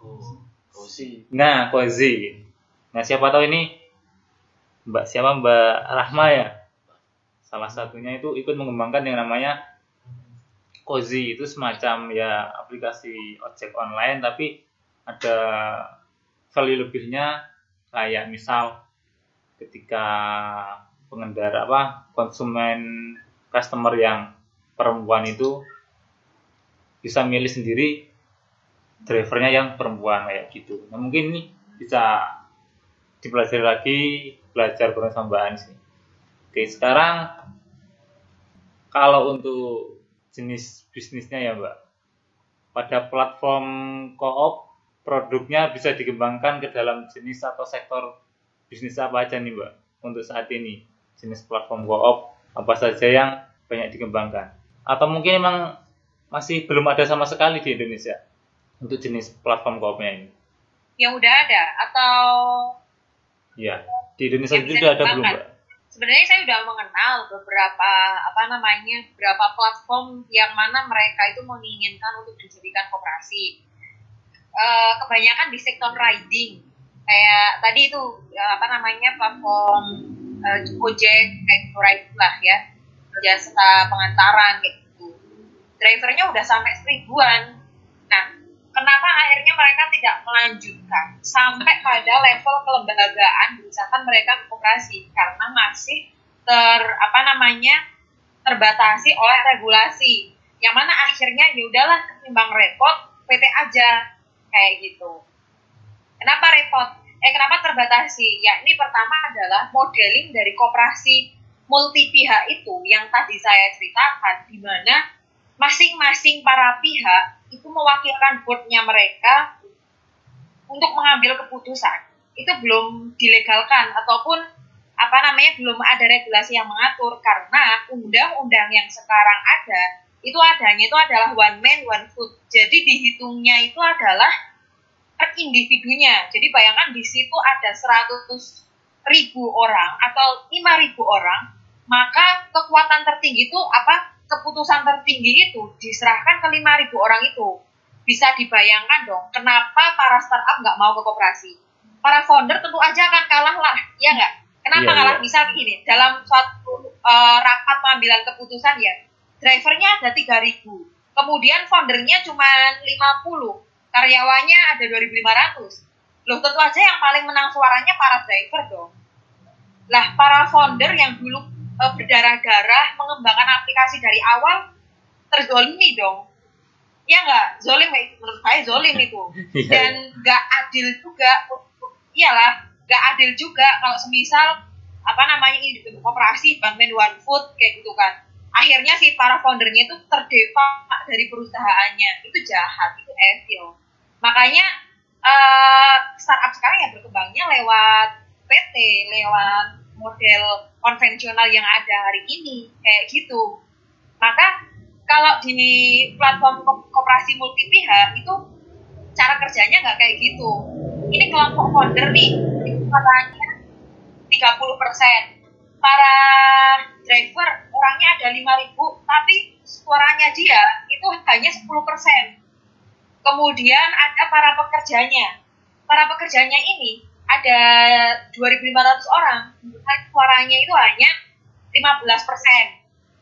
[SPEAKER 3] Oh, Kozi.
[SPEAKER 1] Nah, Kozi. Nah, siapa tahu ini Mbak siapa Mbak Rahma ya? Salah satunya itu ikut mengembangkan yang namanya Kozi itu semacam ya aplikasi ojek online tapi ada value lebihnya kayak misal ketika pengendara apa konsumen customer yang perempuan itu bisa milih sendiri drivernya yang perempuan kayak gitu. Nah mungkin ini bisa dipelajari lagi belajar bareng sama Mbak. Oke sekarang kalau untuk jenis bisnisnya ya Mbak, pada platform koop produknya bisa dikembangkan ke dalam jenis atau sektor bisnis apa aja nih Mbak untuk saat ini jenis platform koop apa saja yang banyak dikembangkan atau mungkin emang masih belum ada sama sekali di Indonesia untuk jenis platform koopnya ini?
[SPEAKER 2] Yang udah ada atau?
[SPEAKER 1] Ya, di Indonesia itu sudah ada belum, Mbak?
[SPEAKER 2] Sebenarnya saya sudah mengenal beberapa apa namanya beberapa platform yang mana mereka itu menginginkan untuk dijadikan koperasi. E, kebanyakan di sektor riding, kayak tadi itu ya, apa namanya platform e, Gojek kayak gitu lah ya, jasa pengantaran kayak drivernya udah sampai seribuan. Kenapa akhirnya mereka tidak melanjutkan sampai pada level kelembagaan misalkan mereka koperasi karena masih ter apa namanya terbatasi oleh regulasi yang mana akhirnya ya udahlah ketimbang repot PT aja kayak gitu. Kenapa repot? Eh kenapa terbatasi? Ya ini pertama adalah modeling dari koperasi multi pihak itu yang tadi saya ceritakan di mana masing-masing para pihak itu mewakilkan boardnya mereka untuk mengambil keputusan. Itu belum dilegalkan ataupun apa namanya belum ada regulasi yang mengatur karena undang-undang yang sekarang ada itu adanya itu adalah one man one food jadi dihitungnya itu adalah per individunya. Jadi bayangkan di situ ada 100 ribu orang atau 5 ribu orang maka kekuatan tertinggi itu apa keputusan tertinggi itu diserahkan ke 5.000 orang itu. Bisa dibayangkan dong, kenapa para startup nggak mau ke koperasi? Para founder tentu aja akan kalah lah, ya nggak? Kenapa yeah, kalah? Yeah. Misal begini, dalam suatu uh, rapat pengambilan keputusan ya, drivernya ada 3.000, kemudian foundernya cuma 50, karyawannya ada 2.500. Loh tentu aja yang paling menang suaranya para driver dong. Lah para founder yang dulu uh, berdarah-darah mengembangkan aplikasi dari awal terzolimi dong. Ya nggak? Zolim menurut saya zolim itu. [LAUGHS] Iya. dan nggak adil juga iyalah nggak adil juga kalau semisal apa namanya ini dibentuk operasi Batman One Food kayak gitu kan. Akhirnya si para foundernya itu terdepak dari perusahaannya. Itu jahat itu evil. Makanya uh, startup sekarang ya berkembangnya lewat PT lewat model konvensional yang ada hari ini kayak gitu. Maka kalau di platform ko koperasi multi pihak itu cara kerjanya nggak kayak gitu. Ini kelompok founder nih suaranya 30 persen. Para driver orangnya ada 5000 tapi suaranya dia itu hanya 10 persen. Kemudian ada para pekerjanya. Para pekerjanya ini ada 2.500 orang suaranya itu hanya 15 persen.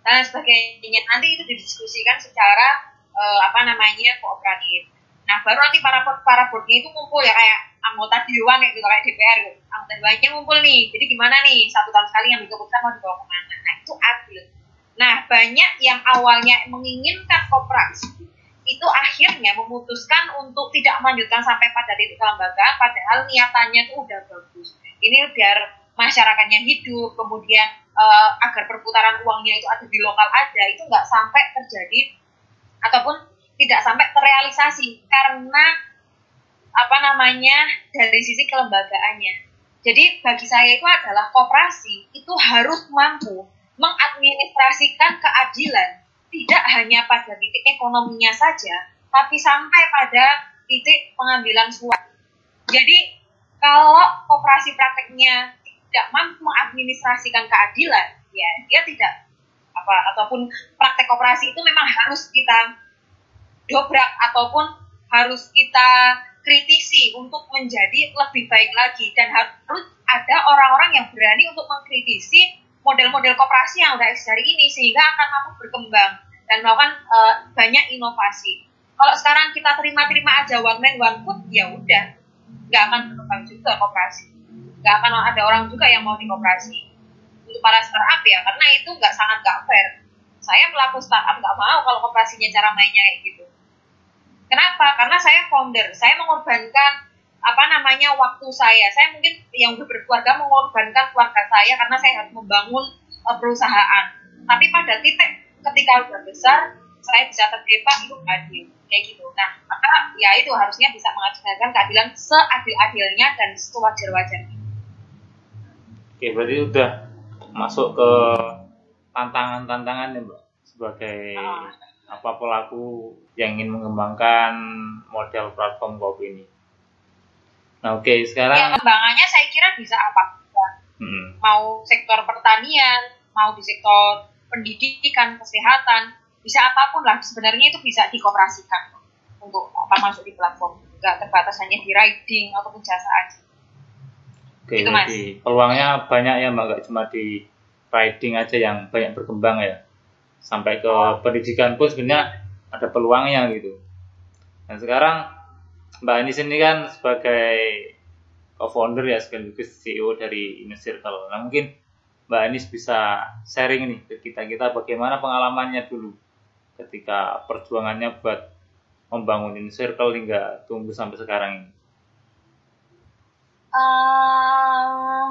[SPEAKER 2] Dan sebagainya. Nanti itu didiskusikan secara uh, apa namanya kooperatif. Nah baru nanti para para boardnya itu ngumpul ya kayak anggota dewan kayak gitu kayak DPR gitu. Anggota dewannya ngumpul nih. Jadi gimana nih? Satu tahun sekali yang keputusan mau dibawa ke mana? Nah itu adil. Nah banyak yang awalnya menginginkan kooperasi itu akhirnya memutuskan untuk tidak melanjutkan sampai pada titik kelembagaan padahal niatannya itu udah bagus ini biar masyarakatnya hidup kemudian uh, agar perputaran uangnya itu ada di lokal aja itu nggak sampai terjadi ataupun tidak sampai terrealisasi karena apa namanya dari sisi kelembagaannya. Jadi bagi saya itu adalah kooperasi itu harus mampu mengadministrasikan keadilan tidak hanya pada titik ekonominya saja, tapi sampai pada titik pengambilan suara. Jadi kalau kooperasi prakteknya tidak mampu mengadministrasikan keadilan, ya dia tidak apa ataupun praktek kooperasi itu memang harus kita dobrak ataupun harus kita kritisi untuk menjadi lebih baik lagi dan harus ada orang-orang yang berani untuk mengkritisi model-model kooperasi yang udah dari ini sehingga akan mampu berkembang dan melakukan uh, banyak inovasi. Kalau sekarang kita terima-terima aja one man one food ya udah. Nggak akan berkembang juga kooperasi nggak akan ada orang juga yang mau di koperasi untuk para startup ya karena itu nggak sangat nggak fair. Saya melakukan startup nggak mau kalau koperasinya cara mainnya kayak gitu. Kenapa? Karena saya founder. Saya mengorbankan apa namanya waktu saya. Saya mungkin yang udah berkeluarga mengorbankan keluarga saya karena saya harus membangun uh, perusahaan. Tapi pada titik ketika udah besar saya bisa terdepak itu adil. Kayak gitu. Nah maka ya itu harusnya bisa mengajarkan keadilan seadil-adilnya dan sewajar-wajarnya.
[SPEAKER 1] Oke, berarti udah masuk ke tantangan-tantangan ya, Mbak, sebagai ah. apa pelaku yang ingin mengembangkan model platform kopi ini. Nah, oke, okay, sekarang
[SPEAKER 2] ya, pengembangannya saya kira bisa apa? Hmm. Mau sektor pertanian, mau di sektor pendidikan, kesehatan, bisa apa pun lah. Sebenarnya itu bisa dikoperasikan untuk apa masuk di platform. Gak terbatas hanya di riding ataupun jasa aja.
[SPEAKER 1] Oke, itu, mas. peluangnya banyak ya mbak, gak cuma di riding aja yang banyak berkembang ya. Sampai ke pendidikan pun sebenarnya ada peluangnya gitu. Dan sekarang Mbak Anis ini kan sebagai co-founder ya sekaligus CEO dari Inner Circle. Nah mungkin Mbak Anis bisa sharing nih ke kita kita bagaimana pengalamannya dulu ketika perjuangannya buat membangun Inner Circle hingga tumbuh sampai sekarang ini
[SPEAKER 2] uh,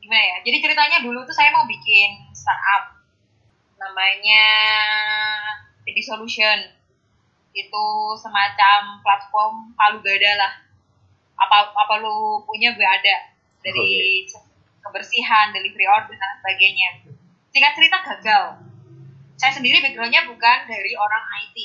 [SPEAKER 2] gimana ya? Jadi ceritanya dulu tuh saya mau bikin startup namanya Pidi Solution. Itu semacam platform palu gada lah. Apa apa lu punya gue ada dari okay. kebersihan, delivery order dan sebagainya. Singkat cerita gagal. Saya sendiri backgroundnya bukan dari orang IT.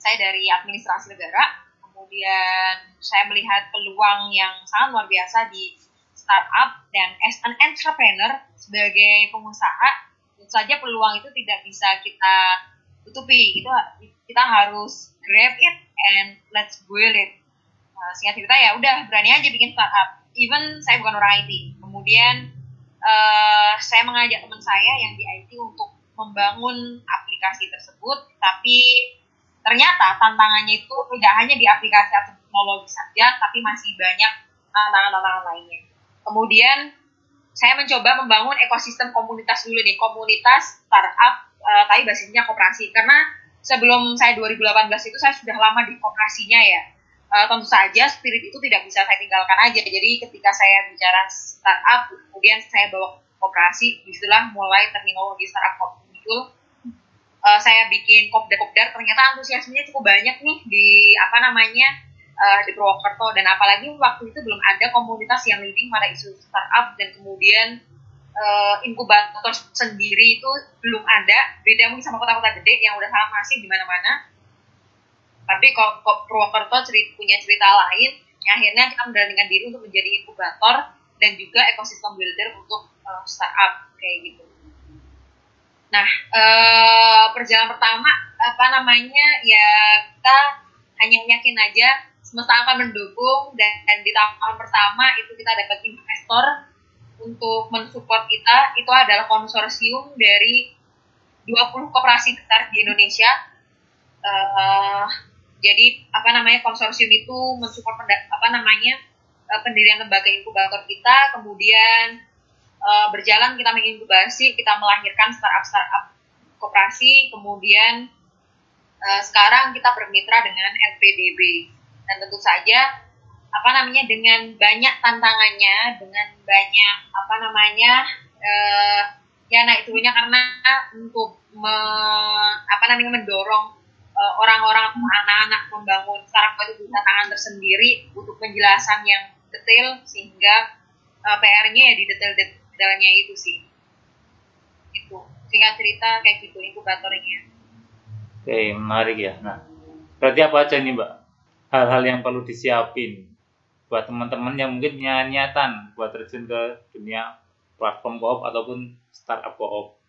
[SPEAKER 2] Saya dari administrasi negara, kemudian saya melihat peluang yang sangat luar biasa di startup dan as an entrepreneur sebagai pengusaha tentu saja peluang itu tidak bisa kita tutupi. Itu kita harus grab it and let's build it. Nah, singkat cerita ya udah berani aja bikin startup. Even saya bukan orang IT kemudian uh, saya mengajak teman saya yang di IT untuk membangun aplikasi tersebut tapi ternyata tantangannya itu tidak hanya di aplikasi atau teknologi saja, tapi masih banyak tantangan-tantangan lainnya. Kemudian saya mencoba membangun ekosistem komunitas dulu nih, komunitas startup, uh, tapi basisnya koperasi. Karena sebelum saya 2018 itu saya sudah lama di koperasinya ya. Uh, tentu saja spirit itu tidak bisa saya tinggalkan aja. Jadi ketika saya bicara startup, kemudian saya bawa koperasi, di situlah mulai terminologi startup muncul uh, saya bikin kopdar-kopdar ternyata antusiasmenya cukup banyak nih di apa namanya uh, di Purwokerto dan apalagi waktu itu belum ada komunitas yang leading pada isu startup dan kemudian uh, inkubator sendiri itu belum ada beda mungkin sama kota-kota gede yang udah sangat masif di mana-mana tapi kok Purwokerto cerita, punya cerita lain yang akhirnya kita memberanikan diri untuk menjadi inkubator dan juga ekosistem builder untuk uh, startup kayak gitu. Nah, uh, perjalanan pertama apa namanya ya kita hanya yakin aja semesta akan mendukung dan, dan di tahun pertama itu kita dapat investor untuk mensupport kita itu adalah konsorsium dari 20 koperasi besar di Indonesia. Uh, jadi apa namanya konsorsium itu mensupport apa namanya uh, pendirian lembaga inkubator kita, kemudian uh, berjalan kita menginkubasi, kita melahirkan startup startup koperasi, kemudian uh, sekarang kita bermitra dengan LPDB dan tentu saja apa namanya dengan banyak tantangannya, dengan banyak apa namanya uh, ya naik turunnya karena untuk me, apa namanya mendorong uh, orang-orang anak-anak membangun startup itu tantangan tersendiri untuk penjelasan yang detail sehingga uh, PR-nya ya di detail-detailnya itu sih. Itu. Singkat cerita kayak gitu inkubatornya.
[SPEAKER 1] Oke menarik ya. Nah berarti apa aja nih mbak? Hal-hal yang perlu disiapin buat teman-teman yang mungkin punya niatan buat terjun ke dunia platform koop ataupun startup koop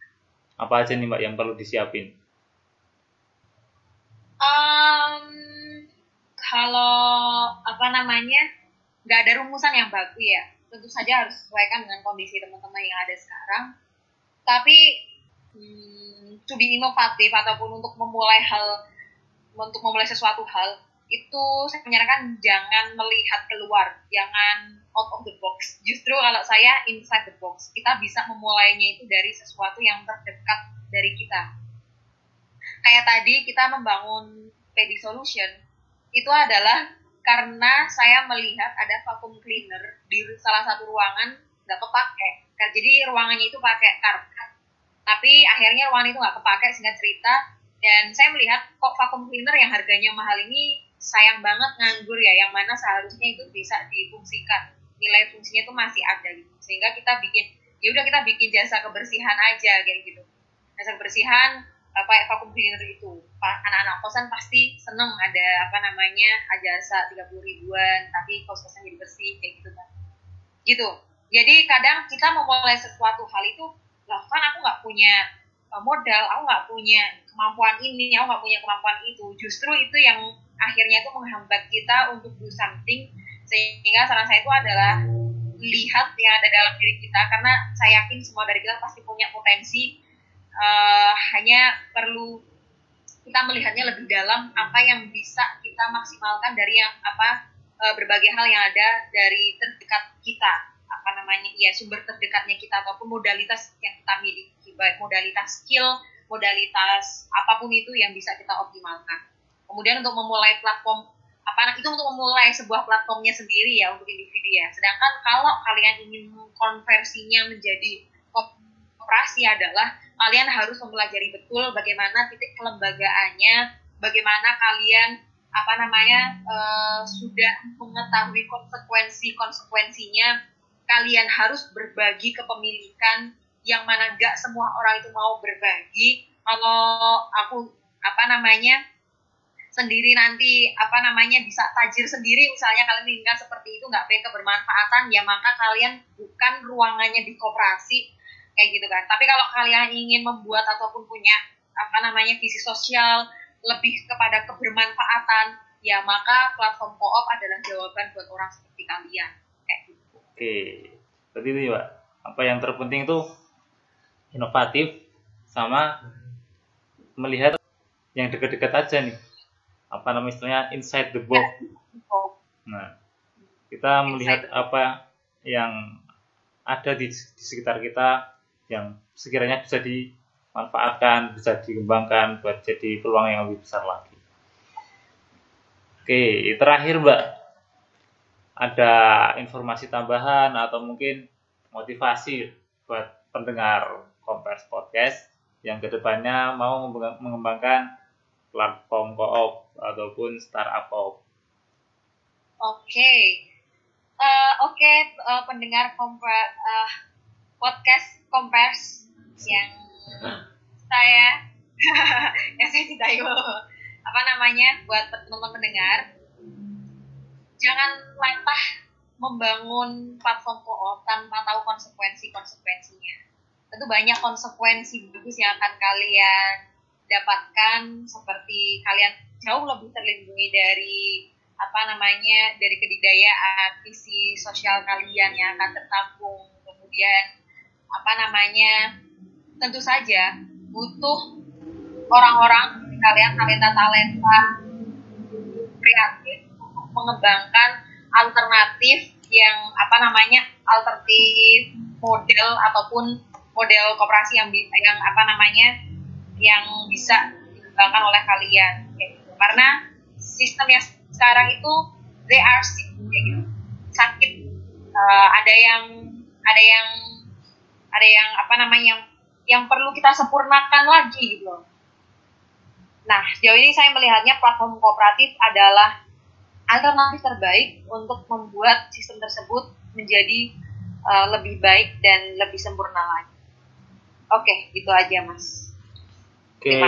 [SPEAKER 1] apa aja nih mbak yang perlu disiapin?
[SPEAKER 2] Um, kalau apa namanya nggak ada rumusan yang baku ya. Tentu saja harus sesuaikan dengan kondisi teman-teman yang ada sekarang. Tapi hmm, to be inovatif ataupun untuk memulai hal untuk memulai sesuatu hal itu saya menyarankan jangan melihat keluar, jangan out of the box. Justru kalau saya inside the box, kita bisa memulainya itu dari sesuatu yang terdekat dari kita. Kayak tadi kita membangun PD Solution, itu adalah karena saya melihat ada vacuum cleaner di salah satu ruangan nggak kepake. Jadi ruangannya itu pakai karpet. Tapi akhirnya ruangan itu nggak kepake sehingga cerita dan saya melihat kok vacuum cleaner yang harganya mahal ini sayang banget nganggur ya yang mana seharusnya itu bisa difungsikan. Nilai fungsinya itu masih ada gitu. Sehingga kita bikin ya udah kita bikin jasa kebersihan aja kayak gitu. Jasa kebersihan apa vacuum cleaner itu. Anak-anak kosan pasti seneng ada apa namanya jasa tiga puluh ribuan tapi kos kosan jadi bersih kayak gitu kan gitu. Jadi kadang kita memulai sesuatu hal itu lah kan aku nggak punya eh, modal aku nggak punya kemampuan ini aku nggak punya kemampuan itu. Justru itu yang akhirnya itu menghambat kita untuk do something sehingga saran saya itu adalah lihat yang ada dalam diri kita karena saya yakin semua dari kita pasti punya potensi uh, hanya perlu kita melihatnya lebih dalam apa yang bisa kita maksimalkan dari yang apa uh, berbagai hal yang ada dari terdekat kita apa namanya ya sumber terdekatnya kita ataupun modalitas yang kita miliki baik modalitas skill modalitas apa pun itu yang bisa kita optimalkan kemudian untuk memulai platform apa itu untuk memulai sebuah platformnya sendiri ya untuk individu ya. Sedangkan kalau kalian ingin mengkonversinya menjadi operasi adalah kalian harus mempelajari betul bagaimana titik kelembagaannya bagaimana kalian apa namanya uh, sudah mengetahui konsekuensi konsekuensinya kalian harus berbagi kepemilikan yang mana gak semua orang itu mau berbagi. Kalau aku apa namanya sendiri nanti apa namanya bisa tajir sendiri. Misalnya kalian inginkan seperti itu nggak pengen kebermanfaatan ya maka kalian bukan ruangannya di koperasi kayak gitu kan. Tapi kalau kalian ingin membuat ataupun punya apa namanya visi sosial lebih kepada kebermanfaatan ya maka platform koop adalah jawaban buat orang seperti kalian. Kayak gitu.
[SPEAKER 1] Oke. Berarti itu ya apa yang terpenting itu inovatif sama melihat yang dekat-dekat aja nih apa namanya istilahnya inside the box. Nah, kita melihat apa yang ada di, di sekitar kita yang sekiranya bisa dimanfaatkan, bisa dikembangkan buat jadi peluang yang lebih besar lagi. Oke, terakhir Mbak, ada informasi tambahan atau mungkin motivasi buat pendengar Kompers Podcast yang ke depannya mau mengembangkan platform koop ataupun startup koop.
[SPEAKER 2] Oke, okay. uh, oke okay, uh, pendengar kompa, uh, podcast kompers yang saya [LAUGHS] yang saya cintai apa namanya buat teman-teman pendengar jangan latah membangun platform co-op tanpa tahu konsekuensi-konsekuensinya. Tentu banyak konsekuensi bagus yang akan kalian dapatkan seperti kalian jauh lebih terlindungi dari apa namanya dari kedidayaan visi sosial kalian yang akan tertampung. Kemudian apa namanya tentu saja butuh orang-orang kalian talenta-talenta kreatif untuk mengembangkan alternatif yang apa namanya alternatif model ataupun model koperasi yang yang apa namanya yang bisa dikembangkan oleh kalian gitu. karena sistem yang sekarang itu they are sick gitu. sakit uh, ada yang ada yang ada yang apa namanya yang yang perlu kita sempurnakan lagi gitu Nah, sejauh ini saya melihatnya platform kooperatif adalah alternatif terbaik untuk membuat sistem tersebut menjadi uh, lebih baik dan lebih sempurna lagi. Oke, gitu aja, Mas.
[SPEAKER 1] Oke.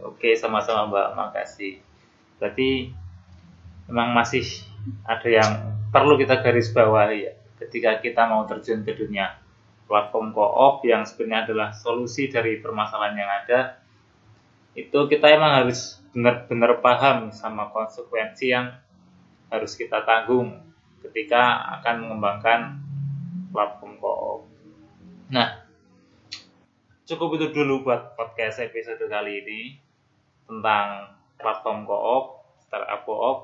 [SPEAKER 1] Oke, sama-sama Mbak, makasih. Berarti memang masih ada yang perlu kita garis bawahi ya ketika kita mau terjun ke dunia platform co-op yang sebenarnya adalah solusi dari permasalahan yang ada itu kita emang harus benar-benar paham sama konsekuensi yang harus kita tanggung ketika akan mengembangkan platform co-op. Nah, cukup itu dulu buat podcast episode kali ini tentang platform co-op, startup co-op.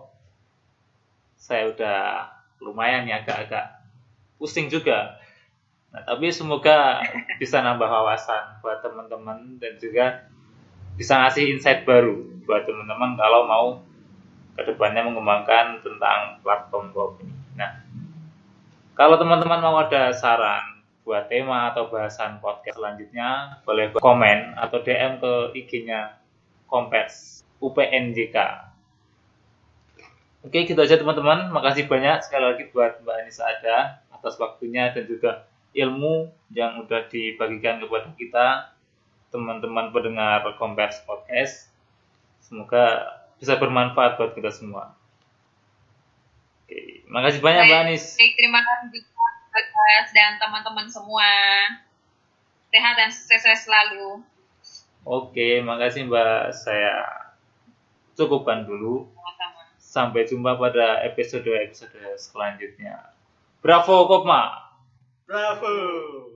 [SPEAKER 1] Saya udah lumayan ya agak-agak pusing juga. Nah, tapi semoga bisa nambah wawasan buat teman-teman dan juga bisa ngasih insight baru buat teman-teman kalau mau ke depannya mengembangkan tentang platform Bob ini. Nah, kalau teman-teman mau ada saran buat tema atau bahasan podcast selanjutnya, boleh komen atau DM ke IG-nya Kompes UPNJK. Oke, gitu aja teman-teman. Makasih banyak sekali lagi buat Mbak Anissa ada atas waktunya dan juga ilmu yang udah dibagikan kepada kita teman-teman pendengar Kompers Podcast. Semoga bisa bermanfaat buat kita semua. Oke, makasih banyak Mbak Anis.
[SPEAKER 2] Baik, terima kasih Bagas dan teman-teman semua. Sehat dan sukses selalu.
[SPEAKER 1] Oke, makasih Mbak. Saya cukupkan dulu. Sampai jumpa pada episode-episode selanjutnya. Bravo, Kopma!
[SPEAKER 3] Bravo!